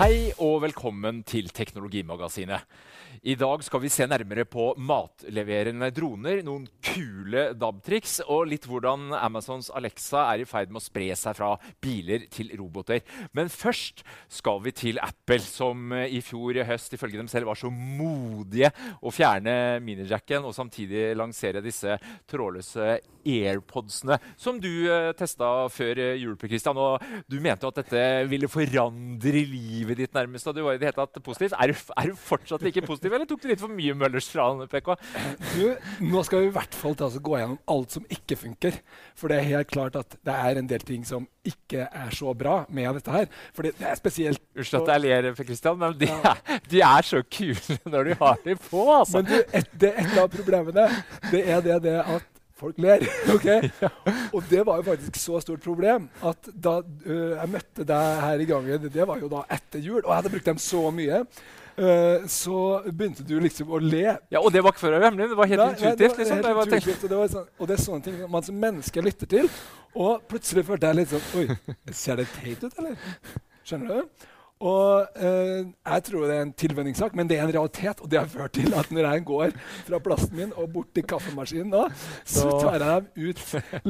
Hei og velkommen til Teknologimagasinet. I dag skal vi se nærmere på matleverende droner, noen kule DAB-triks og litt hvordan Amazons Alexa er i ferd med å spre seg fra biler til roboter. Men først skal vi til Apple, som eh, i fjor i høst ifølge dem selv var så modige å fjerne minijacken og samtidig lansere disse trådløse AirPodsene, som du uh, testa før jul, jul. Christian, og Du mente at dette ville forandre livet ditt nærmest. og du var i det hele tatt positiv. Er du, er du fortsatt like positiv, eller tok du litt for mye Møllers fra PK? Du, nå skal vi i hvert fall ta, altså, gå gjennom alt som ikke funker. For det er helt klart at det er en del ting som ikke er så bra med dette her. For det er spesielt Unnskyld at jeg ler, Christian, men de, ja. er, de, er, så kule når de har dem på. altså. Men du, et, det, et av problemene det er det, det at folk ler. ok? Og det var jo faktisk så stort problem at da uh, jeg møtte deg her i gangen, det var jo da etter jul, og jeg hadde brukt dem så mye. Uh, så begynte du liksom å le. Ja, Og det var ikke før hemmelig? Det var helt intuitivt? Var, liksom. helt intuitivt og, det sånn, og, det er sånne ting man som menneske lytter til. Og plutselig følte jeg litt sånn Oi, ser det teit ut, eller? Skjønner du? Og eh, Jeg tror det er en tilvenningssak, men det er en realitet. Og det har ført til at når jeg går fra plassen min og bort til kaffemaskinen, da, så tar jeg dem ut.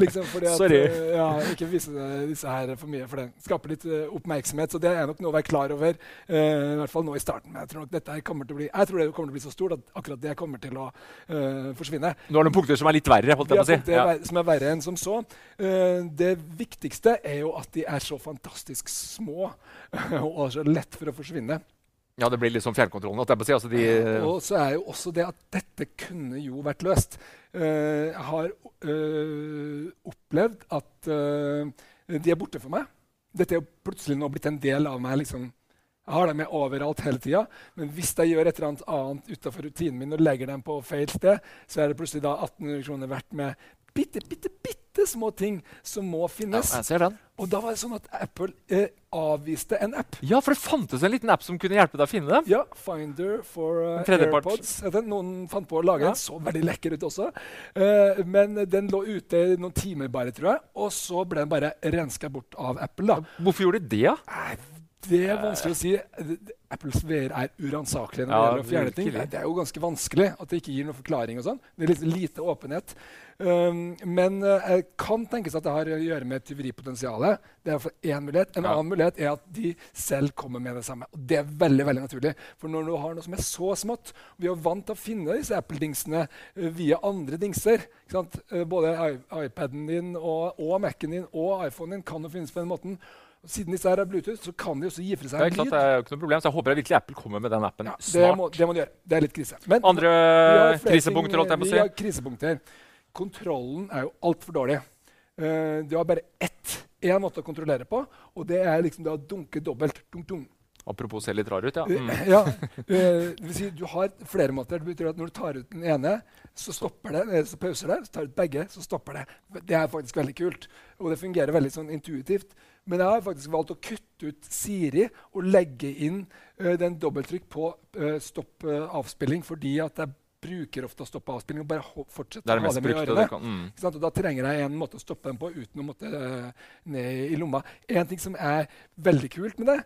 Liksom fordi at, Sorry. Uh, ja, ikke vise disse her for mye, for det skaper litt uh, oppmerksomhet. Så det er nok noe å være klar over, uh, i hvert fall nå i starten. Men jeg tror nok dette kommer til å bli, jeg tror det kommer til å bli så stort at akkurat det kommer til å forsvinne. Nå har du punkter som er litt verre? holdt jeg på å si. Ja. som er verre enn som så. det viktigste er jo at de er så fantastisk små. og så lett for å forsvinne. Ja, det blir litt som fjernkontrollen. Si. Altså de, og så er jo også det at dette kunne jo vært løst. Uh, jeg har uh, opplevd at uh, de er borte for meg. Dette er jo plutselig nå blitt en del av meg. liksom. Jeg har dem med overalt hele tida. Men hvis jeg gjør et eller annet annet utenfor rutinen min og legger dem på feil sted, så er det plutselig da 1800 kroner verdt med bitte, bitte, bitte små ting som må finnes. Ja, jeg ser den. Og da var det sånn at Apple eh, avviste en app. Ja, for det fantes en liten app som kunne hjelpe deg å finne dem. Ja, Finder for uh, AirPods. Noen fant på å lage ja. den. Så veldig lekker ut også. Uh, men den lå ute i noen timer bare, tror jeg. Og så ble den bare renska bort av Apple. da. Hvorfor gjorde de det? Ja? Det er vanskelig å si. Apples VR er uransakelig når det gjelder å fjerne ting. Det er jo ganske vanskelig at det ikke gir noen forklaring. og sånn. Det er litt lite åpenhet. Um, men det kan tenkes at det har å gjøre med tyveripotensialet. Det er en én mulighet. En ja. annen mulighet er at de selv kommer med det samme. Og det er veldig veldig naturlig. For når du har noe som er så smått Vi er vant til å finne disse Apple-dingsene uh, via andre dingser. Uh, både iPaden din og, og Mac-en din og iPhonen din kan jo finnes på den måten. Siden disse her er Bluetooth, så kan de også gi fra seg en lyd. Det er jo ikke noe problem, så Jeg håper virkelig Apple kommer med den appen ja, snart. Det må, det må de gjøre. Det er litt krise. Men, Andre krisepunkter? holdt jeg på å si. Vi har krisepunkter. Kontrollen er jo altfor dårlig. Uh, du har bare ett én måte å kontrollere på, og det er liksom å dunke dobbelt. Dunk, dunk. Apropos se litt rar ut, ja. Eh, mm. ja uh, det si, du har flere måter. Det betyr at Når du tar ut den ene, så stopper det, så pauser det. Så tar du ut begge, så stopper det. Det er faktisk veldig kult. Og det fungerer veldig sånn intuitivt. Men jeg har faktisk valgt å kutte ut Siri og legge inn uh, den dobbelttrykk på uh, stopp uh, avspilling fordi at jeg bruker ofte å stoppe avspilling og bare fortsette å ha dem i ørene. Mm. Og da trenger jeg en måte å stoppe dem på uten å måtte ned i lomma. En ting som er veldig kult med det,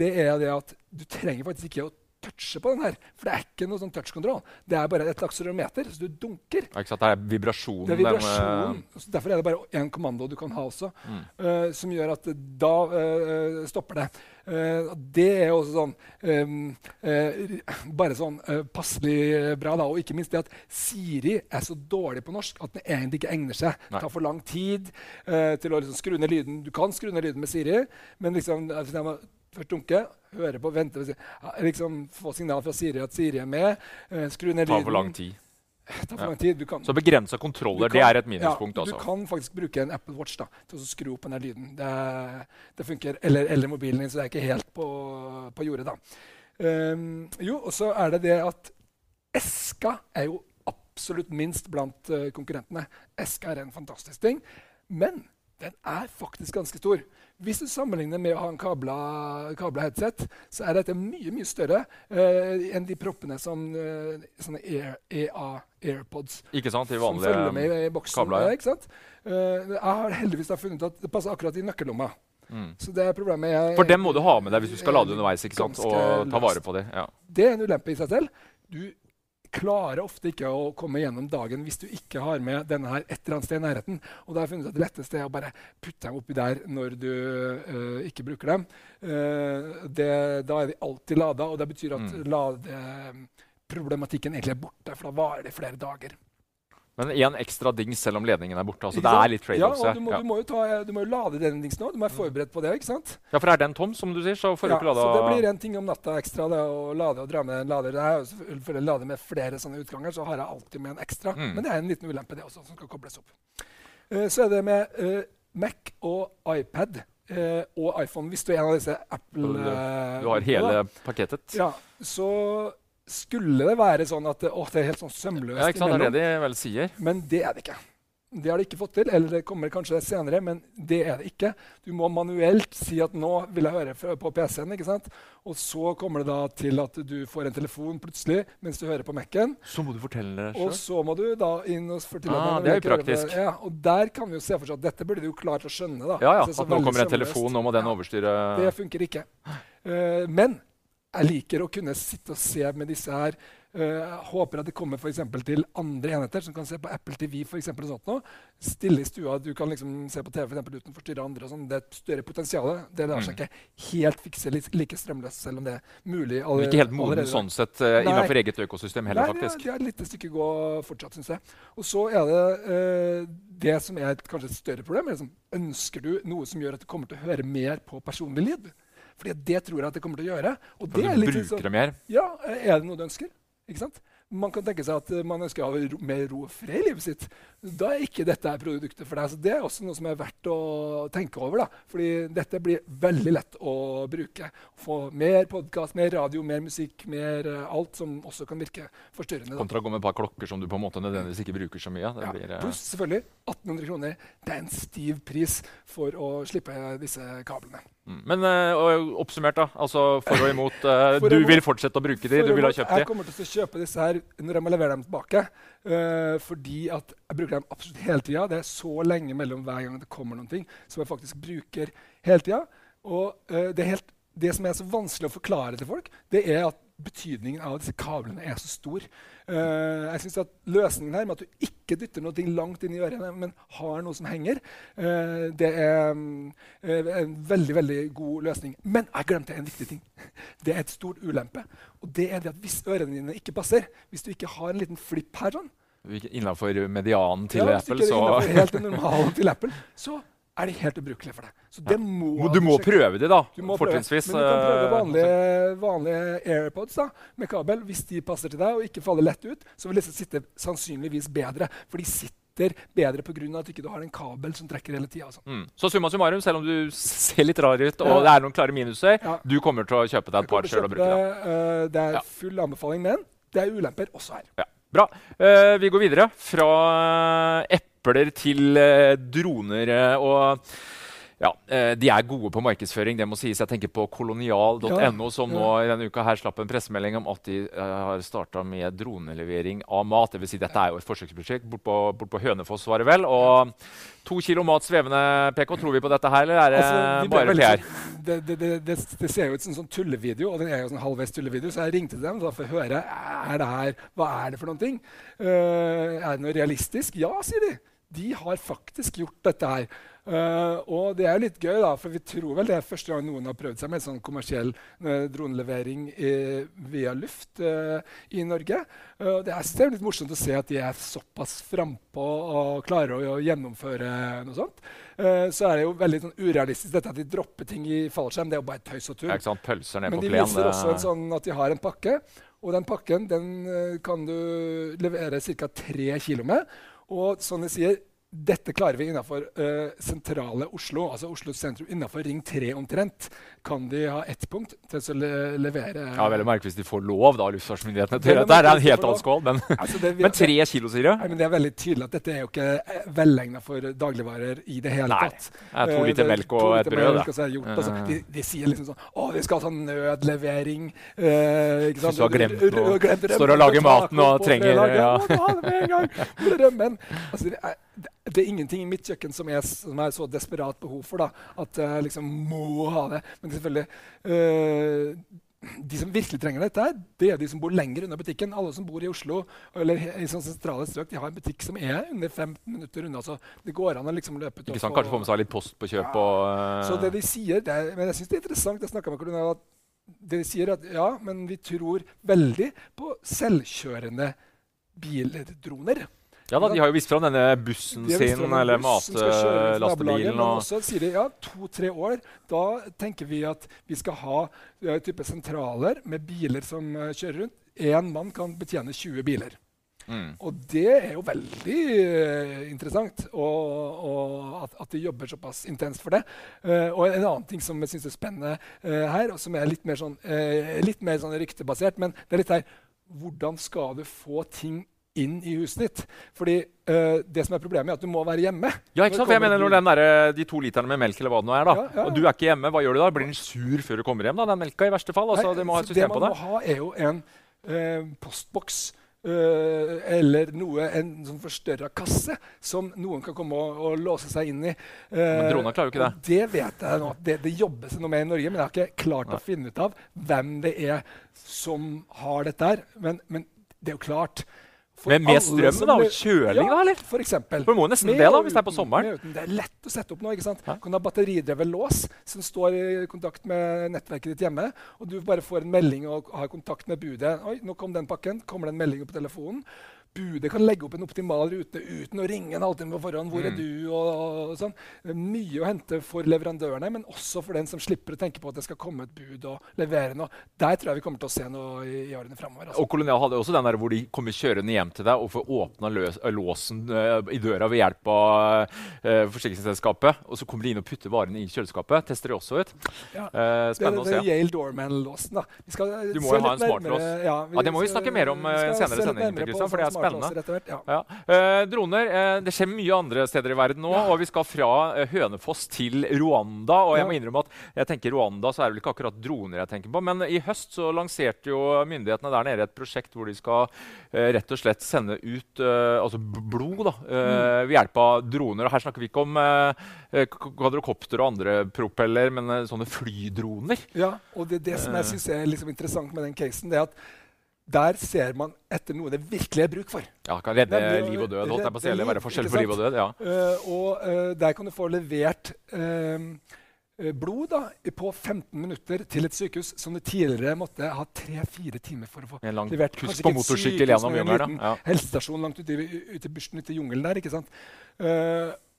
det er det at du trenger faktisk ikke å touche på den her. For det er ikke noe sånn touchkontroll. Det er bare et akselerometer, så du dunker. Ja? Det er vibrasjon. Det er vibrasjonen. Den, derfor er det bare én kommando du kan ha også, mm. uh, som gjør at da uh, stopper det. Uh, det er også sånn um, Bare sånn passelig bra, da. Og ikke minst det at Siri er så dårlig på norsk at den egentlig ikke egner seg. Det tar for lang tid til å liksom skru ned lyden. Du kan skru ned lyden med Siri, men liksom, først dunke, høre på, vente liksom Få signal fra Siri at Siri er med. Uh, skru ned lyden. Ta for lang tid. Ta for lang tid. Kan, så begrensa kontroller kan, det er et minuspunkt? Ja, du altså. kan faktisk bruke en Apple Watch da, til å skru opp den lyden. Det, det funker. Eller, eller, mobilen din, så det er ikke helt på, på jordet. da. Um, jo, og så er det det at eska er jo absolutt minst blant uh, konkurrentene. Eska er en fantastisk ting. Men den er faktisk ganske stor. Hvis du sammenligner med å ha en kabla, kabla headset, så er dette mye mye større uh, enn de proppene som uh, sånne Air, EA AirPods ikke sant, de vanlige som følger med i boksen. Kabler, ja. ikke sant? Uh, jeg har heldigvis funnet at det passer akkurat i nøkkellomma. Mm. Så det er problemet jeg, For dem må du ha med deg hvis du skal lade underveis. ikke sant? Og ta vare på dem. Ja. Det er en ulempe i seg selv. Du klarer ofte ikke å komme gjennom dagen hvis du ikke har med denne her et eller annet sted i nærheten. Og da har jeg funnet at det letteste er å bare putte dem oppi der når du øh, ikke bruker dem. Uh, det, da er de alltid lada, og det betyr at Mm. ladeproblematikken egentlig er borte, for da varer det flere dager. Men én ekstra dings selv om ledningen er borte. altså Det er litt trade-offs. Ja, og du må, ja. du må, ta, du må jo lade den dingsen òg. Du må være forberedt på det. ikke sant? ja, for er den tom, som du sier, så får du Ja, ikke lada så det blir en ting om natta ekstra det å lade og dra med en lader. Det er jo selvfølgelig lade med flere sånne utganger, så har jeg alltid med en ekstra. Mm. Men det er en liten ulempe, det også, som skal kobles opp. Uh, så er det med uh, Mac og iPad Uh, og iPhone. Hvis du er en av disse Apple Du- Du har hele pakketet. Ja, så skulle det være sånn at det, å, det er helt sånn sømløst Ja, ikke sant? Det er imellom. det de vel sier. Men det er det ikke. Det har de ikke fått til, eller det kommer kanskje senere, men det er det ikke. Du må manuelt si at nå vil jeg høre på PC-en, ikke sant? og så kommer det da til at du får en telefon plutselig mens du hører på Mac-en. Så må du fortelle det selv. Og så må du da inn og fortelle Ah, det er jo praktisk. Ja, og der kan vi jo se for seg at dette burde du jo klart å skjønne. da. Ja, ja. At nå kommer en telefon, nå må den Ja. overstyre Det funker ikke. Uh, men jeg liker å kunne sitte og se med disse her. Uh, håper at det kommer for til andre enheter som kan se på Apple TV. For eksempel, og sånt nå. Stille i stua. Du kan liksom se på TV for eksempel, uten å forstyrre andre. og sånn. Det er et større potensial. Det lar seg Mm. ikke helt fikse like strømløst, selv om det er mulig. Du er ikke helt moden sånn sett uh, innenfor eget økosystem heller, Nei, faktisk. Nei, det er et lite stykke gå fortsatt, syns jeg. Og så er det uh, det som er et, kanskje et større problem. Er liksom, ønsker du noe som gjør at du kommer til å høre mer på personlig lyd? Fordi det tror jeg at det kommer til å gjøre. Og For det er litt sånn, mer. ja, Er det noe du ønsker? Ikke sant? Man kan tenke seg at eh, man ønsker å ha mer ro og fred i livet sitt. Da er ikke dette produktet for deg. Så det er også noe som er verdt å tenke over. da. Fordi dette blir veldig lett å bruke. Få mer podkast, mer radio, mer musikk, mer eh, alt som også kan virke forstyrrende. da. Kontra å gå med et par klokker som du på en måte nødvendigvis ikke bruker så mye. Ja, blir, eh, Pluss selvfølgelig 1800 kroner. Det er en stiv pris for å slippe disse kablene. Mm. Men uh, oppsummert, da. Altså for og imot. Uh, For du imot. vil fortsette å bruke de, du vil ha kjøpt de. Jeg kommer til å kjøpe disse her når jeg må levere dem tilbake. Uh, fordi at jeg bruker dem absolutt hele tida. Det er så lenge mellom hver gang det kommer noen ting som jeg faktisk bruker hele tida. Og det, helt, det som er så vanskelig å forklare til folk, det er at betydningen av disse kablene er så stor. Uh, jeg synes at Løsningen her med at du ikke dytter noe langt inn i ørene, men har noe som henger, uh, det er eh, en veldig veldig god løsning. Men jeg glemte en viktig ting. Det er et stort ulempe. Og det er det at hvis ørene dine ikke passer, hvis du ikke har en liten flipp her sånn, Innafor medianen til ja, Apple, så innenfor helt normalen til Apple, så er de helt ubrukelig for deg. Så det må Du må prøve det, da. Fortrinnsvis. Men du kan prøve eh, vanlige, vanlige AirPods da, med kabel. Hvis de passer til deg og ikke faller lett ut, så vil disse sitte sannsynligvis bedre. For de sitter bedre pga. at du ikke har en kabel som trekker hele tida. Mm. Så summa summarum, selv om du ser litt rar ut, og Ja. det er noen klare minuser, Ja. du kommer til å kjøpe deg et par sjøl og bruke det. det. det er full anbefaling, men det er ulemper også her. Ja. Bra. Uh, vi går videre fra epler til eh, droner. eh, og ja, eh, De er gode på markedsføring. det må sies. Jeg tenker på kolonial.no, som nå i denne uka her slapp en pressemelding om at de har starta med dronelevering av mat. Det vil si, dette er jo et forsøksprosjekt bort på, bort på Hønefoss, var det vel. Og to kilo mat svevende, PK. Tror vi på dette her, eller er det Altså, bare PR? Det, det, det, det, ser jo ut som en sånn tullevideo, og den er jo sånn halvveis tullevideo. Så jeg ringte til dem for å høre er det her, hva er det for noen ting. Uh, er det noe realistisk. Ja, sier de. De har faktisk gjort dette her. Uh, og det er litt gøy, da, for vi tror vel det er første gang noen har prøvd seg med sånn kommersiell uh, dronelevering eh, via luft i Norge. Det er, litt morsomt å se at de er såpass frampå og klarer å, å gjennomføre noe sånt. Så er det jo veldig sånn urealistisk dette at de dropper ting i fallskjerm. Det er jo bare tøys og tull. Men på de viser det- også en sånn at de har en pakke. Og den pakken den kan du levere ca. tre kilo med. Og som jeg sier, dette klarer vi innenfor uh, sentrale Oslo, altså Oslo sentrum. Innenfor Ring 3 omtrent kan de ha ett punkt til å le levere Ja, vel å merke hvis de får lov da, luftfartsmyndighetene til dette. er en helt annen skål, men, Altså, det, vi- men tre kilo, sier du? Men Det er veldig tydelig at dette er jo ikke eh, velegna for dagligvarer i det hele Nei. tatt. Nei, to Eh, liter melk og et brød. melk, Da. og gjort, altså. De, de sier liksom sånn Å, vi skal ha sånn nødlevering. Uh, ikke sant? Du har glemt noe, glemt rømmen står og lager maten og trenger- ja. Ja, må ha det med en gang. Rømmen? Altså, det, er, det det er ingenting i mitt kjøkken som jeg som er så desperat behov for da, at jeg liksom må ha det. Men selvfølgelig øh, de som virkelig trenger dette, det er de som bor lenger unna butikken. Alle som bor i Oslo eller i sånne sentrale strøk, de har en butikk som er under 15 minutter unna. Så det går an å liksom løpe ut Ikke sant? Kanskje få med seg litt post på kjøp. Ja. Og, uh... Så det de sier, det er, men jeg syns det er interessant jeg med Korona, at det de sier at ja, men vi tror veldig på selvkjørende bildroner. Ja da, De har jo vist fram denne bussen sin, eller matlastebilen. Og så sier de ja, to-tre år. Da tenker vi at vi skal ha uh, type sentraler med biler som uh, kjører rundt. Én mann kan betjene 20 biler. Mm. Og det er jo veldig uh, interessant og, og at, at, de jobber såpass intenst for det. Uh, og en annen ting som jeg syns er spennende her, og som er litt mer sånn, litt mer sånn ryktebasert, men det er litt her Hvordan skal du få ting inn i huset ditt. Fordi uh, det som er Problemet er at du må være hjemme. Ja, ikke sant? For jeg mener når der, De to literne med melk eller hva det nå er, da, ja, ja, ja. og du er ikke hjemme, hva gjør du da? Blir den sur før du kommer hjem? da, den melka i verste fall? Altså, Nei, må ha et system på det Det man må ha, er jo en uh, postboks. Uh, eller noe, en sånn forstørra kasse som noen kan komme og, og låse seg inn i. Uh, men droner klarer jo ikke det. Det vet jeg nå. Det, det jobbes noe med i Norge, men jeg har ikke klart Nei. å finne ut av hvem det er som har dette her. Men, men det er jo klart med, med strømmen da, og kjøling, ja, da? eller? For eksempel. For må nesten med det da, hvis det er på sommeren. det er lett å sette opp nå. ikke sant? Ja. Du kan ha batteridrevet lås som står i kontakt med nettverket ditt hjemme. Og du bare får en melding og har kontakt med budet. Oi, nå kom den pakken. Kommer det en melding på telefonen? Budet kan legge opp en optimal rute uten å ringe en halvtime på forhånd. Hvor mm. er du? Og, og, sånn. Mye å hente for leverandørene, men også for den som slipper å tenke på at det skal komme et bud og levere noe. Der tror jeg vi kommer til å se noe i, i årene framover. Altså. Og Kolonial hadde også den der hvor de kommer kjørende hjem til deg og får åpna låsen uh, i døra ved hjelp av uh, forsikringsselskapet. Og så kommer de inn og putter varene i kjøleskapet. Tester de også ut. Ja. Uh, spennende det, det, å se. Det Yale Doorman-låsen. da. du må jo ha en smartlås. Ja, ja, det må vi snakke mer om senere sending. For det er spennende. Ja. Ja. Eh, droner eh, Det skjer mye andre steder i verden nå. Ja. Og vi skal fra eh, Hønefoss til Rwanda. Og jeg må innrømme at jeg tenker Rwanda så er det vel ikke akkurat droner jeg tenker på. Men i høst så lanserte jo myndighetene der nede et prosjekt hvor de skal rett og slett sende ut altså blod da, mm. ved hjelp av droner. Og her snakker vi ikke om kvadrokopter og andre propeller, men sånne flydroner. Ja, og det, det som jeg syns er liksom interessant med den casen, det er at der ser man etter noe det virkelig er bruk for. Ja, Kan redde Nemlig, liv og død. holdt jeg på å si, være forskjell på liv og død. ja. Uh, og uh, Der kan du få levert uh, blod da, på 15 minutter til et sykehus som du tidligere måtte ha 3-4 timer for å få en lang levert. Kuss på motorsykkel gjennom jungelen. Ja. Helsestasjon langt ute i, ute i bushen ute i jungelen der. ikke sant?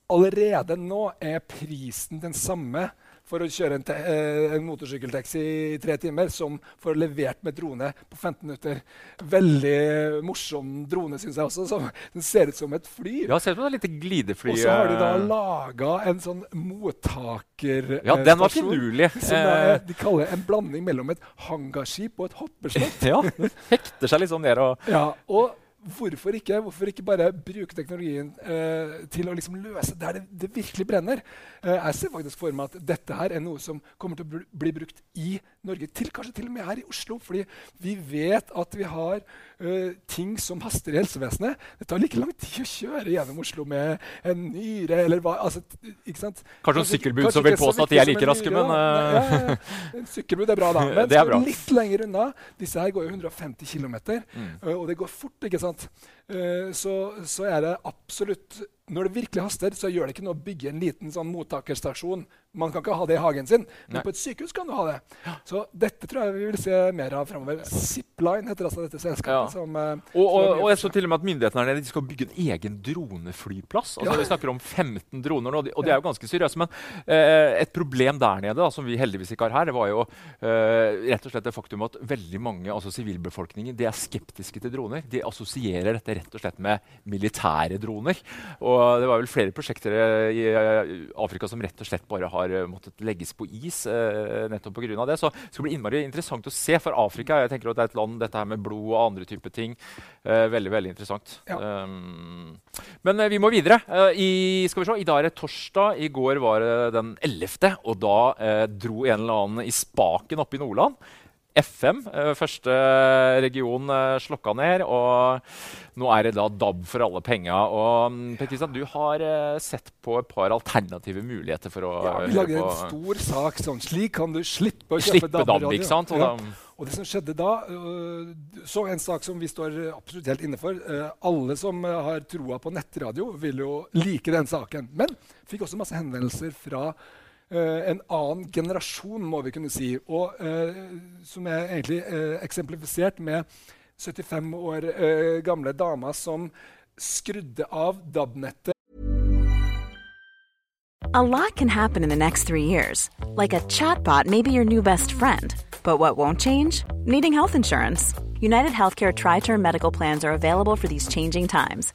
allerede nå er prisen den samme for å kjøre en, eh, en motorsykkeltaxi i tre timer som får levert med drone på 15 minutter. Veldig morsom drone, syns jeg også. Som, den ser ut som et fly. Ja, ser ut som et lite glidefly. Og så har de da eh. laga en sånn mottakerstasjon. Ja, den var finurlig. Som er, eh. de kaller en blanding mellom et hangarskip og et hoppeslott. ja, den hekter seg sånn ned. Og ja, og hvorfor ikke? Hvorfor ikke bare bruke teknologien eh, til å liksom løse der det, det virkelig brenner? Eh, jeg ser faktisk for meg at dette her er noe som kommer til å bli brukt i Norge, til, kanskje til og med her i Oslo. Fordi vi vet at vi har uh, ting som haster i helsevesenet. Det tar like lang tid å kjøre gjennom Oslo med en nyre eller hva altså, ikke sant? Kanskje noen sykkelbud som vil påstå at de er like raske, men ja, ja, ja. Sykkelbud er bra, da. Men det er bra. litt lenger unna. Disse her går jo 150 km, mm. og det går fort. ikke sant? Uh, så, så, er det absolutt Når det virkelig haster, så gjør det ikke noe å bygge en liten sånn mottakerstasjon man kan ikke ha det i hagen sin, men Nei. på et sykehus kan du ha det. Så dette tror jeg vi vil se mer av framover. Zipline heter altså dette selskapet. Ja. Som, uh, og, og, og, jeg så til og med at myndighetene her skal bygge en egen droneflyplass. Altså, ja. Vi snakker om 15 droner nå, og de, og de er jo ganske seriøse. Men uh, et problem der nede, da, som vi heldigvis ikke har her, det var jo uh, rett og slett det faktum at veldig mange altså sivilbefolkningen de er skeptiske til droner. De assosierer dette rett og slett med militære droner. Og det var vel flere prosjekter i Afrika som rett og slett bare har eh, måttet legges på is eh, nettopp pga. det. Så det skal bli innmari interessant å se. For Afrika jeg tenker at det er et land dette her med blod og andre typer ting. Eh, veldig veldig interessant. Ja. Um, men vi må videre. I, skal vi se, I dag er det torsdag. I går var det den 11., og da dro en eller annen i spaken oppe i Nordland FM. Eh, første region eh, slokka ned, og nå er det da DAB for alle penga. Og mm, Per Kristian, du har eh, sett på et par alternative muligheter for å Ja, vi lager en stor sak sånn. Slik kan du slippe å kjøpe DAB, DAB-radio. sant? Og Ja. Og det som skjedde da, øh, så en sak som vi står absolutt helt inne for. Eh, alle som øh, har troa på nettradio, vil jo like den saken. Men fikk også masse henvendelser fra øh, en annen generasjon, må vi kunne si. Og øh, som er egentlig øh, eksemplifisert med 75 år gamle dama som skrudde av DAB-nettet A lot can happen in the next three years. Like a chatbot may be your new best friend. But what won't change? Needing health insurance. United Healthcare Tri Term Medical Plans are available for these changing times.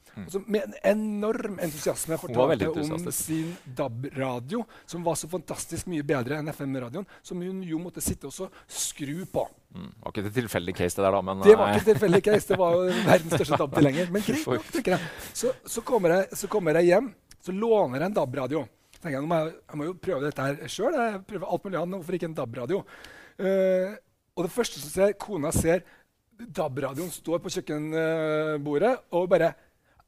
Altså, med en enorm entusiasme fortalte om sin DAB-radio, som var så fantastisk mye bedre enn FM-radioen, som hun jo måtte sitte og skru på. mm, var ikke det tilfeldig case, det der, da, men Det var eh, ikke tilfeldig case, det var jo verdens største DAB-tilhenger. Men greit nok, tenker jeg. Så, så, kommer jeg, så kommer jeg hjem, så låner jeg en DAB-radio. tenker Jeg må jeg, jeg må jo prøve dette her sjøl. Jeg prøver alt mulig annet. Hvorfor ikke en DAB-radio? Uh, og det første som ser, kona ser DAB-radioen står på kjøkkenbordet og bare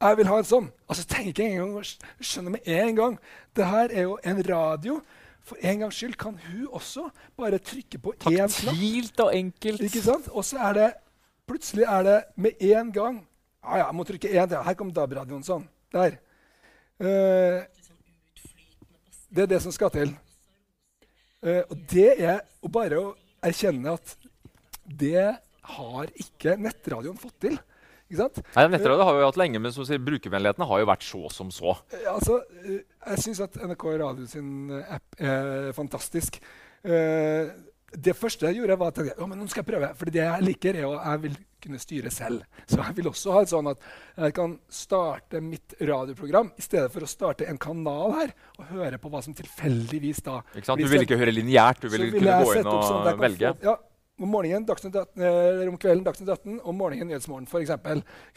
jeg vil ha en sånn. Altså tenker jeg engang og skjønner med en gang. Det her er jo en radio. For en gangs skyld kan hun også bare trykke på én knapp. Taktilt og enkelt. Ikke sant? Og så er det plutselig er det med en gang Ja, ja, jeg må trykke én til. Her kom DAB-radioen sånn. Der. Uh, det er det som skal til. Uh, og det er å bare å erkjenne at det har ikke nettradioen fått til. Ikke sant? Nei, Nettradio har vi jo hatt lenge, men som sier, brukervennligheten har jo vært så som så. Eh, altså, eh, jeg syns at NRK Radio sin eh, app er fantastisk. Det første jeg gjorde, var at jeg, «Å, men nå skal jeg prøve. For det jeg liker, er at jeg vil kunne styre selv. Så jeg vil også ha et sånn at jeg kan starte mitt radioprogram i stedet for å starte en kanal her og høre på hva som tilfeldigvis da Ikke sant? Du ville ikke høre lineært, du vil, ville kunne gå inn og sånn velge. Få, ja, om, morgenen, Dagsnytt 18, eller om kvelden Dagsnytt 18, om morgenen Nyhetsmorgen f.eks.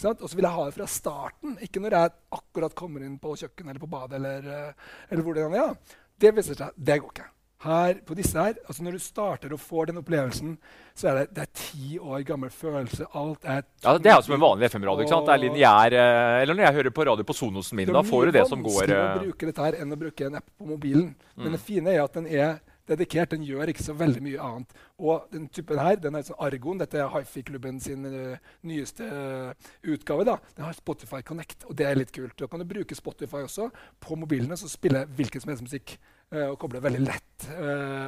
Og så vil jeg ha det fra starten, ikke når jeg akkurat kommer inn på kjøkkenet eller på badet. eller, eh, eller hvor Det er. Ja. Det viser seg, det går ikke. Her, på disse her, altså Når du starter og får den opplevelsen, så er det, det er ti år gammel følelse. Alt er ja, Det er som en vanlig FM-radio. ikke sant? Det er lineær, eh, Eller når jeg hører på radio på Sonosen min, da får du det som går Det er mye vanskeligere å bruke dette her enn å bruke en app på mobilen. Mm. Det fine er at den er dedikert. Den gjør ikke så veldig mye annet. Og den typen her, den er sånn Argon, dette er Hifi-klubben sin uh, nyeste uh, utgave. da, Den har Spotify Connect, og det er litt kult. Da kan du bruke Spotify også på mobilene, så spiller hvilken som helst musikk. Uh, og koble veldig lett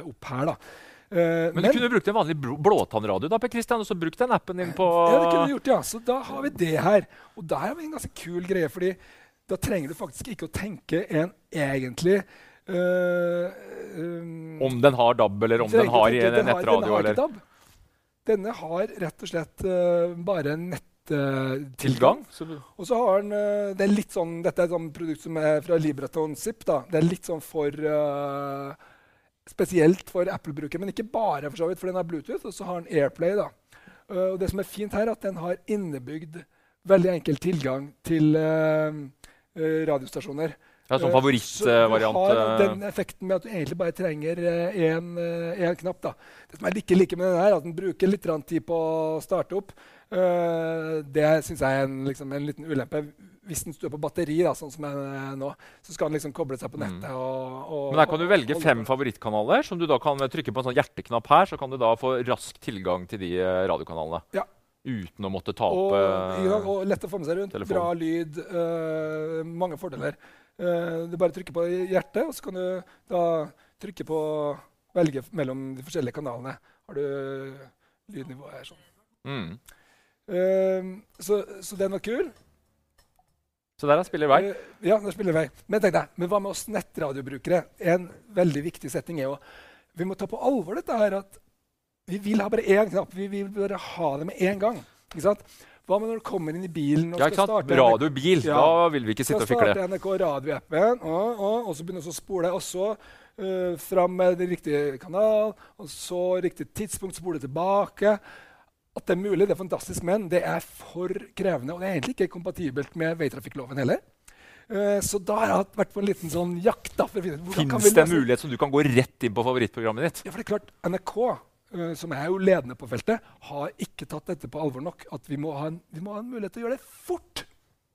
opp her. da. Men, men, du kunne brukt en vanlig blåtannradio da, Per Christian, og så brukt den appen din på Ja, det kunne du gjort, ja. Så da har vi det her. Og da har vi en ganske kul greie, fordi da trenger du faktisk ikke å tenke en egentlig Uh, um, om den har DAB, eller om den har den nettradio? Har, den har Denne har rett og slett uh, bare nettilgang. Uh, og så har den det er litt sånn, Dette er et sånn produkt som er fra Libreton Zip. Da. Det er litt sånn for Spesielt for Apple-brukere, men ikke bare, for så vidt, for den har Bluetooth, og så har den Airplay. da. og det som er fint her, er at den har innebygd veldig enkel tilgang til radiostasjoner. Ja, Som favorittvariant? Så du har den effekten med at du egentlig bare trenger én eh, knapp. da. Det som jeg liker like med den her, at den bruker litt tid på å starte opp. Det syns jeg er en, liksom, en, liten ulempe. Hvis den står på batteri, da, sånn som jeg er nå, så skal den liksom koble seg på mm. nettet. Og, og, Men der kan du velge fem favorittkanaler, som du da kan trykke på en sånn hjerteknapp her, så kan du da få rask tilgang til de eh, radiokanalene. Ja. Uten å måtte ta opp telefonen. og lett å få med seg rundt. Telefon. Bra lyd. Uh, mange fordeler. Uh, du bare trykker på hjertet, og så kan du da trykke på velge mellom de forskjellige kanalene. Har du lydnivået her sånn. Mm. Uh, så, så, den var kul. Så der spiller vei? Uh, ja, der spiller vei. Men tenk deg, men hva med oss nettradiobrukere? En veldig viktig setting er jo Vi må ta på alvor dette her at vi vil ha bare én knapp. Vi vil bare ha det med én gang. Ikke sant? Hva med når du kommer inn i bilen og ja, skal starte Radiobil. Ja, da vil vi ikke sitte og fikle. Starte NRK radioappen, og, og, og så begynne å spole. Og så uh, fram med den riktige kanal, og så riktig tidspunkt, spole tilbake. At det er mulig, det er fantastisk, men det er for krevende. Og det er egentlig ikke kompatibelt med veitrafikkloven heller. Uh, så da har jeg vært på en liten sånn jakt. da. Fins det en mulighet som du kan gå rett inn på favorittprogrammet ditt? Ja, for det er klart, NRK Eh, som er jo ledende på feltet, har ikke tatt dette på alvor nok. At vi må ha en, må ha en mulighet til å gjøre det fort.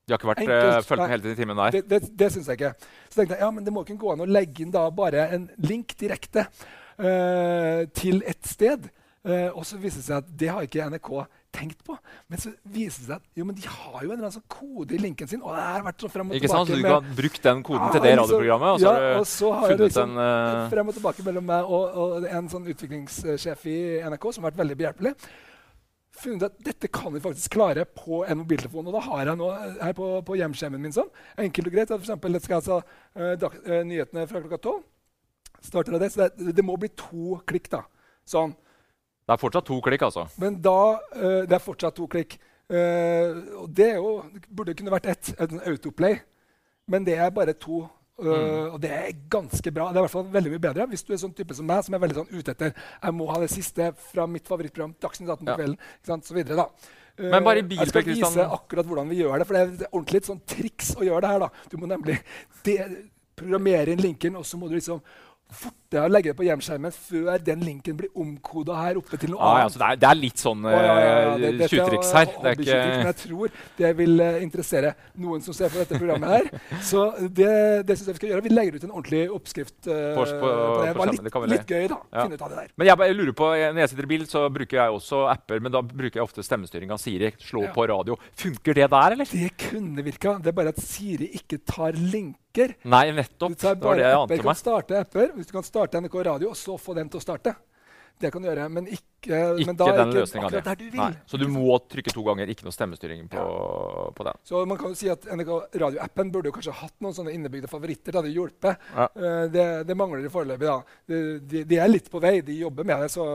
De har ikke vært uh, fulgt med hele tiden i timen der? Det, det, det syns jeg ikke. Så tenkte jeg ja, men det må ikke gå an å legge inn da bare en link direkte uh, til et sted. Uh, og så viste det seg at det har ikke NRK tenkt på. Men så viser det seg at jo, men de har jo en eller annen sånn kode i linken sin. og det har vært så frem og ikke tilbake. Sant, så du kan ha brukt den koden ja, til det radioprogrammet? Og så, ja, og så har du liksom, en, uh... frem og tilbake mellom meg og, og, en sånn utviklingssjef i NRK som har vært veldig behjelpelig. funnet at dette kan vi faktisk klare på en mobiltelefon. Og da har jeg nå her på, på hjemskjermen min sånn, enkelt og greit for eksempel, skal jeg altså, uh, nyhetene fra klokka tolv. starter av det, Så det, det må bli to klikk. da, sånn. Det er fortsatt to klikk, altså? Men da, uh, Det er fortsatt to klikk. Uh, og det, jo, burde kunne vært ett, et autoplay. Men det er bare to. Uh, mm. Og det er ganske bra. Det er i hvert fall veldig mye bedre hvis du er sånn type som meg, som er veldig sånn ute etter jeg må ha det siste fra mitt favorittprogram Dagsnytt 18 på ja. kvelden. Ikke sant? Så videre, da. Men bare i bil, jeg skal vise akkurat hvordan vi gjør det. For det er ordentlig sånn triks å gjøre det her. da. Du må nemlig det, programmere inn linken, og så må du liksom fortere å legge det på hjemskjermen før den linken blir omkoda her oppe til noe ah, annet. Ja, det, er, det, er, litt sånn ja, ja, det, det, tjuvtriks her. Det er ikke... Men jeg tror det vil uh, interessere noen som ser på dette programmet her. Så det, det synes jeg vi skal gjøre. Vi legger ut en ordentlig oppskrift uh, på, på, det. var litt, litt, gøy, da. Finne ut av det der. Men jeg, jeg, lurer på, Når jeg sitter i bil, så bruker jeg også apper, men da bruker jeg ofte stemmestyring av Siri. Slå på radio. Funker det der, eller? Det kunne virka. Det er bare at Siri ikke tar linker. Nei, nettopp. Det var det jeg ante meg. Kan starte apper, hvis du kan starte NRK Radio, og så få den til å starte. Det kan du gjøre, men ikke, ikke men da den ikke løsninga di. Du vil. Nei, så du må trykke to ganger. Ikke noe stemmestyring på, ja. på den. Så man kan jo si at NRK Radio-appen burde jo kanskje hatt noen sånne innebygde favoritter. Det hadde hjulpet. Ja. Uh, det, det, mangler de foreløpig. De, de, de, er litt på vei. De jobber med det. så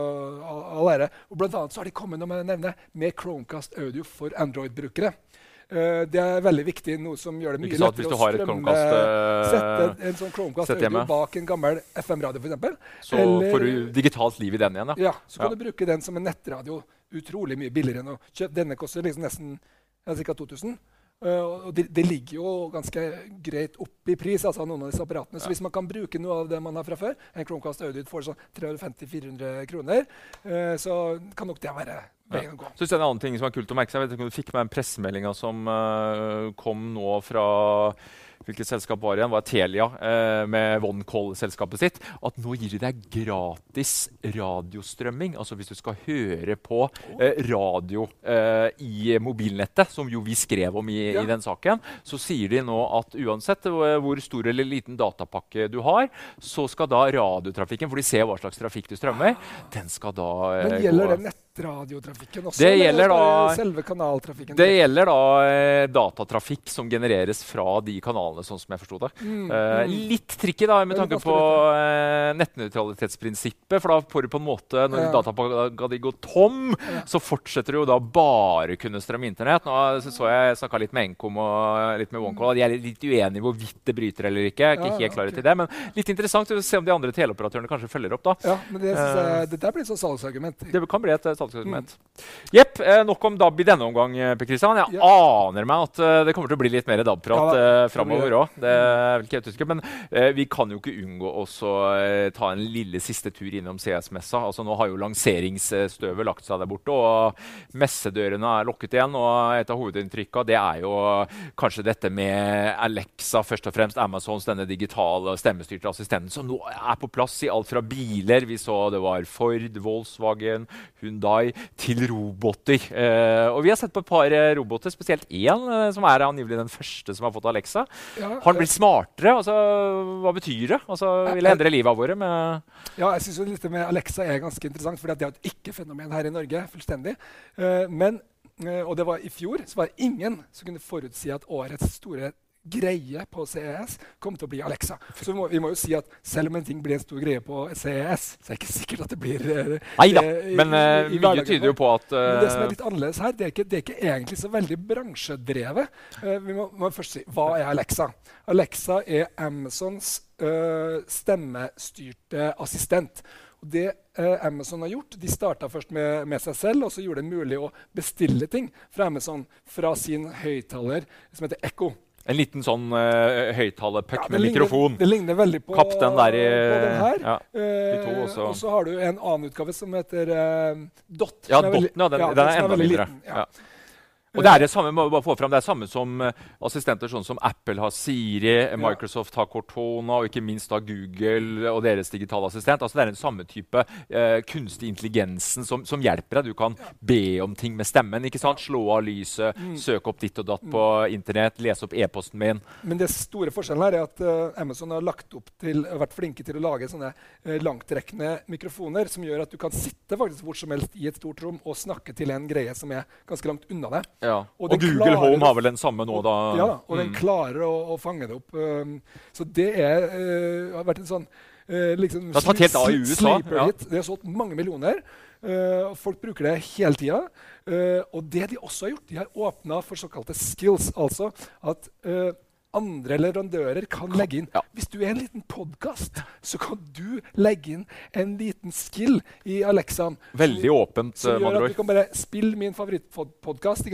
all ære. Og blant annet så har de kommet med, nevne, med Chromecast Audio for Android-brukere. Eh, det er veldig viktig, noe som gjør det mye lettere du å strømme Chromecast, Sette en sånn Chromecast-audio bak en gammel FM-radio, f.eks. Så får du digitalt liv i den igjen. da. Ja, så kan Ja. du bruke den som en nettradio utrolig mye billigere enn å kjøpe. Denne koster liksom nesten ca. 2000. Uh, og det, det ligger jo ganske greit opp i pris, altså noen av disse apparatene. Så hvis man kan bruke noe av det man har fra før, en Chromecast Audit får sånn 350-400 kroner, uh, så kan nok det være veien å gå. Så synes En annen ting som er kult å merke seg, jeg vet ikke om du fikk med den pressemeldinga som uh, kom nå fra Hvilket selskap var det igjen? Var Telia eh, med OneCall-selskapet sitt? At nå gir de deg gratis radiostrømming. Altså hvis du skal høre på eh, radio eh, i mobilnettet, som jo vi skrev om i, Ja. i den saken, så sier de nå at uansett hvor stor eller liten datapakke du har, så skal da radiotrafikken, for de ser hva slags trafikk du strømmer, den skal da eh, Men gjelder gå det nettradiotrafikken også? Det gjelder da- selve kanaltrafikken? det gjelder da eh, datatrafikk som genereres fra de kanalene, sånn som jeg forsto det. Eh, litt tricky da, med tanke på eh, nettnøytralitetsprinsippet. For da får du på en måte, når Ja. datapakka di går tom, så fortsetter du jo da bare kunne strømme internett. Nå så, så jeg snakka litt med Nkom og litt med OneCall. De er litt uenige i hvorvidt det bryter eller ikke. Jeg er Ikke Ja, helt klare til det, Men litt interessant å se om de andre teleoperatørene kanskje følger opp. da. Ja, men det, synes Eh. jeg, det der blir et sånt salgsargument. Det kan bli et salgsargument. Jepp. Eh, nok om DAB i denne omgang. eh, Per Christian. Jeg Ja. aner meg at eh, det kommer til å bli litt mer DAB-prat Ja eh, framover òg. Det er vel ikke helt usikkert. Men eh, vi kan jo ikke unngå å eh, ta en lille siste tur innom CS-messa. Altså, nå har jo lanseringsstøvet lagt seg der borte, og messedørene er lukket igjen. Og et av hovedinntrykka det er jo kanskje dette med Alexa, først og fremst Amazons denne digitale stemmestyrte assistenten, som nå er på plass i alt fra biler Vi så det var Ford, Volkswagen, Hundai til roboter. Eh, og vi har sett på et par eh, roboter, spesielt én eh, som er angivelig den første som har fått Alexa. Ja, Har den blitt smartere? Altså, hva betyr det? Altså, vil det endre livet våre med Ja, jeg synes dette med Alexa er ganske interessant, for det er et ikke-fenomen her i Norge. fullstendig. Eh, men, og det var i fjor, så var det ingen som kunne forutsi at årets store greie på CES kommer til å bli Alexa. Så vi må, vi må jo si at selv om en ting blir en stor greie på CES, så er det ikke sikkert at det blir eh, Nei da, det i- men eh, i- i mye tyder jo på at Men det som eh, er litt annerledes her, det er ikke, det er ikke egentlig så veldig bransjedrevet. Uh, vi må, må først si hva er Alexa? Alexa er Amazons uh, stemmestyrte assistent. Og det eh, Amazon har gjort, De starta først med, med seg selv, og så gjorde det mulig å bestille ting fra Amazon fra sin høyttaler som heter Echo. En liten sånn uh, høyttalerpuck Ja, med ligner- mikrofon. Det ligner veldig på, Kapp den der i på den her. ja, Eh, og så har du en annen utgave som heter uh, Dot. Ja, er Dotten, ja, den, den er som enda er mindre. liten. Og det er det samme, må bare få fram, det er samme som eh, assistenter sånn som Apple har Siri, Microsoft har Cortona, og ikke minst da Google og deres digitale assistent. Altså Det er den samme type eh, kunstig intelligensen som, som hjelper deg. Du kan be om ting med stemmen. ikke sant? Slå av lyset, Mm. søke opp ditt og datt på internett, lese opp e-posten min. Men det store forskjellen her er at uh, Amazon har lagt opp til, vært flinke til å lage sånne uh, langtrekkende mikrofoner som gjør at du kan sitte faktisk hvor som helst i et stort rom og snakke til en greie som er ganske langt unna deg. Ja. Og Og, Google klarer Home har vel den samme nå, da? Ja, og den Mm. klarer å, å fange det opp. um, så det er, uh, har vært en sånn uh, liksom, Det har tatt helt av i USA, ja. Det har solgt mange millioner. Uh, folk bruker det hele tida. Eh, og det de også har gjort, de har åpna for såkalte skills. Altså at eh, andre leverandører kan legge inn ja. Hvis du er en liten podkast, så kan du legge inn en liten skill i Alexaen. Veldig åpent, Som gjør at du kan bare spille min favorittpodkast,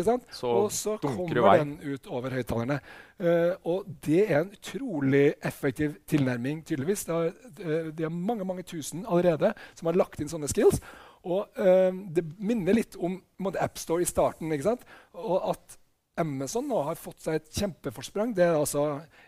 og så kommer den ut over høyttalerne. Uh, og det er en utrolig effektiv tilnærming, tydeligvis. Det er, eh, det er mange mange tusen allerede som har lagt inn sånne skills. Og uh, det minner litt om AppStore i starten. ikke sant? Og at Amazon nå har fått seg et kjempeforsprang, det er altså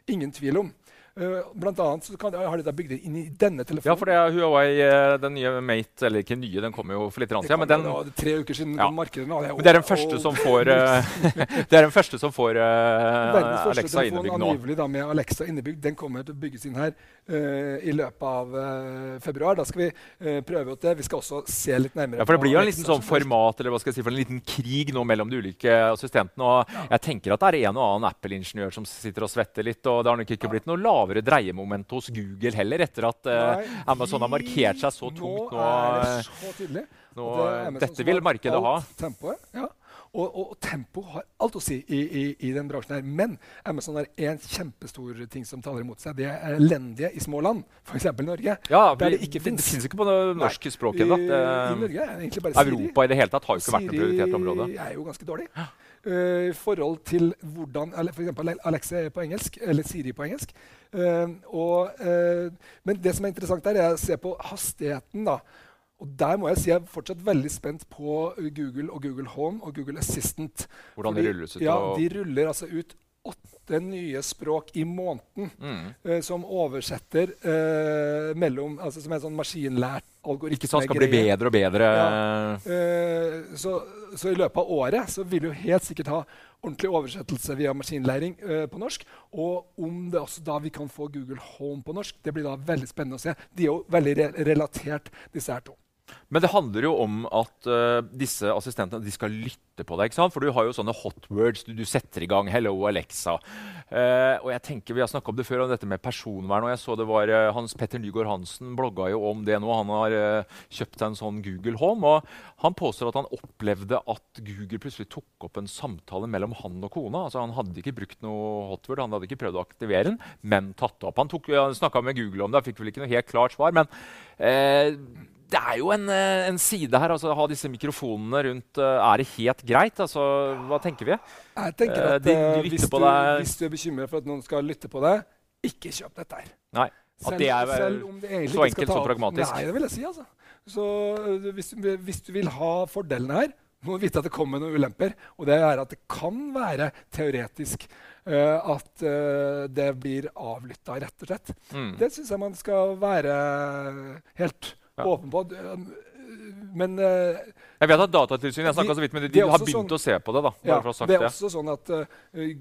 ingen tvil om. Eh, blant annet så kan, har de da bygd det inn i denne telefonen. Ja, for det er Huawei, eh, den nye Mate Eller ikke nye, den kommer jo for litt siden. Men, den, da, tre uker siden Ja. kom markedet. men det er den første og- som får eh, Det er den første som får uh, Alexa innebygd nå. angivelig da, med Alexa innebygd. Den kommer til å bygges inn her uh, i løpet av uh, februar. Da skal vi uh, prøve ut det. Vi skal også se litt nærmere Ja, for Det blir jo en liten sånn format eller hva skal jeg si, for en liten krig nå mellom de ulike assistentene. og Jeg tenker at det er en og annen Apple-ingeniør som sitter og svetter litt. og Det har nok ikke blitt noe lavere dreiemoment hos Google heller, etter at eh, Nei, Amazon har markert seg så tungt nå. Er det eh, så tydelig. nå, det dette vil markedet ha. Tempoet, ja. Og, og, tempo har alt å si i, i, i den bransjen her. Men Amazon er én kjempestor ting som taler imot seg. Det er elendige i små land, f.eks. Norge. Ja, der det ikke det, det finnes ikke på det norske språket ennå. Europa i det hele tatt har jo ikke vært noe prioritert område. Siri er jo ganske dårlig. Eh, I forhold til hvordan F.eks. for eksempel Alexa er på engelsk, eller Siri på engelsk. Eh, og, eh, men det som er interessant der, er å se på hastigheten. da. Og der må jeg si jeg er fortsatt veldig spent på Google og Google Home og Google Assistant. Hvordan de rulles ut. Ja, De ruller altså ut åtte nye språk i måneden. mm. eh, som oversetter eh, mellom altså Som er en sånn maskinlært algoritme. Ikke sånn skal bli bedre og bedre. Eh, så, så i løpet av året så vil du helt sikkert ha ordentlig oversettelse via maskinlæring på norsk. Og om det også da vi kan få Google Home på norsk, det blir da veldig spennende å se. De er jo veldig re relatert, disse her to. Men det handler jo om at uh, disse assistentene skal lytte på deg. For du har jo sånne hot words. Du, du setter i gang 'Hello, Alexa'. Uh, og jeg tenker Vi har snakka om det før, om dette med personvern. og jeg så det var uh, Hans Petter Nygaard Hansen blogga jo om det nå. Han har kjøpt en sånn Google Home. og Han påstår at han opplevde at Google plutselig tok opp en samtale mellom han og kona. altså Han hadde ikke brukt noe hot word, han hadde ikke prøvd å aktivere den, men tatt det opp. Han, tok- han snakka med Google om det, fikk vel ikke noe helt klart svar. men det er jo en, eh, en side her. altså Å Ha disse mikrofonene rundt. eh, er det helt greit? altså Hva tenker vi? Jeg tenker Eh, at de- de hvis, du, hvis du er bekymret for at noen skal lytte på deg, ikke kjøp dette her. Nei. At det er selv om det så enkelt så pragmatisk. Nei, det vil jeg si. altså. Så hvis, du- hvis du vil ha fordelene her, må du vite at det kommer noen ulemper. Og det er at det kan være teoretisk uh, at uh, det blir avlytta, rett og slett. Mm. Det syns jeg man skal være helt. Åpen på. Men øh, Jeg vet at Datatilsynet jeg så vidt, men de, Det de har begynt sånn- å se på det. da, Ja, det det. er også sånn at uh,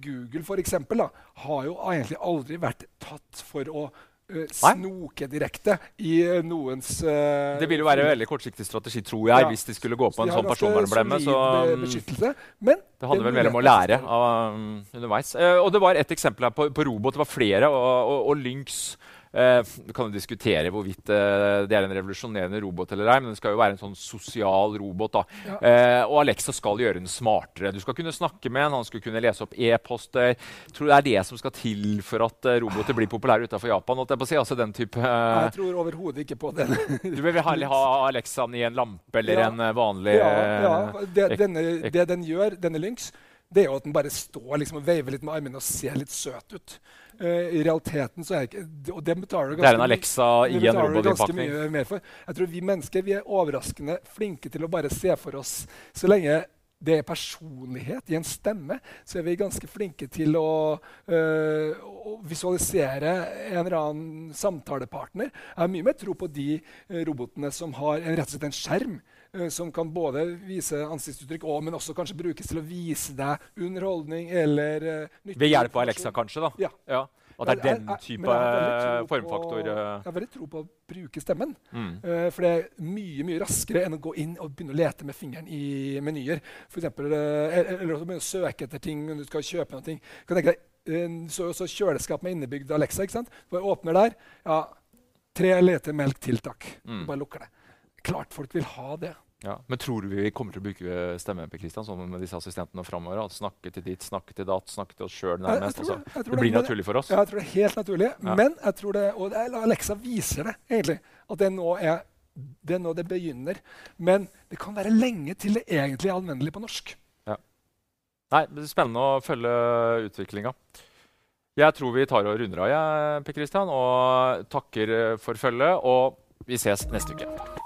Google for eksempel, da, har jo egentlig aldri vært tatt for å Uh, snoke direkte i uh, noens uh, Det ville jo være en veldig kortsiktig strategi, tror jeg, Ja. hvis de skulle gå på Så en sånn personvernblemme. Så eh, um, det handler vel mer om å lære av, um, underveis. Eh, og det var et eksempel her på, på robot. Det var flere. Og, og, og Lynx eh, Vi kan jo diskutere hvorvidt eh, det er en revolusjonerende robot eller ei, men det skal jo være en sånn sosial robot. da. Ja. Eh, og Alexa skal gjøre den smartere. Du skal kunne snakke med den, han skal kunne lese opp e-poster. Tror du det er det som skal til for at eh, roboter blir populære utenfor Japan? holdt Jeg på å si. Altså den type... eh, Jeg tror overhodet ikke på den. du vil heller ha Alexaen i en lampe eller Ja. en eh, vanlig ja, ja, det, denne, det den gjør, denne Lynx, det er jo at den bare står liksom og veiver litt med armene og ser litt søt ut. Eh, I realiteten så er ikke Og det betaler du Det er en ganske Alexa i en ganske mye mer for. Jeg tror vi mennesker vi er overraskende flinke til å bare se for oss Så lenge det er personlighet i en stemme, så er vi ganske flinke til å, øh, å visualisere en eller annen samtalepartner. Jeg har mye mer tro på de øh, robotene som har en, rett og slett en skjerm. Øh, som kan både vise ansiktsuttrykk, og, men også kanskje brukes til å vise deg underholdning eller uh, nyttig Ved hjelp av. Alexa, kanskje? da? Ja. Ja. At det er den type jeg formfaktor. eh. Jeg har veldig tro på å bruke stemmen. Mm. Uh, for det er mye mye raskere enn å gå inn og begynne å lete med fingeren i menyer. For eksempel, uh, eller å begynne å søke etter ting når du skal kjøpe noe. Kan tenke deg, eh, så, så kjøleskap med innebygd Alexa. ikke sant? Bare åpner der. ja, Tre liter melk til, takk. Mm. Bare lukker det. Klart folk vil ha det. Ja. Men tror du vi kommer til å bruke stemme Per Kristian, sånn med disse assistentene framover? At snakke til ditt, snakke til datt, snakke til oss sjøl Jeg- jeg nærmest? altså. det. Det blir det, naturlig for oss. Ja, jeg tror det er helt naturlig. Ja. Men jeg tror det, og det Alexa viser det egentlig. At det nå er det er nå det begynner. Men det kan være lenge til det egentlig er anvendelig på norsk. Ja. Nei, det er Spennende å følge utviklinga. Jeg tror vi tar og runder av, jeg, Per Kristian, og takker for følget. Og vi ses neste uke.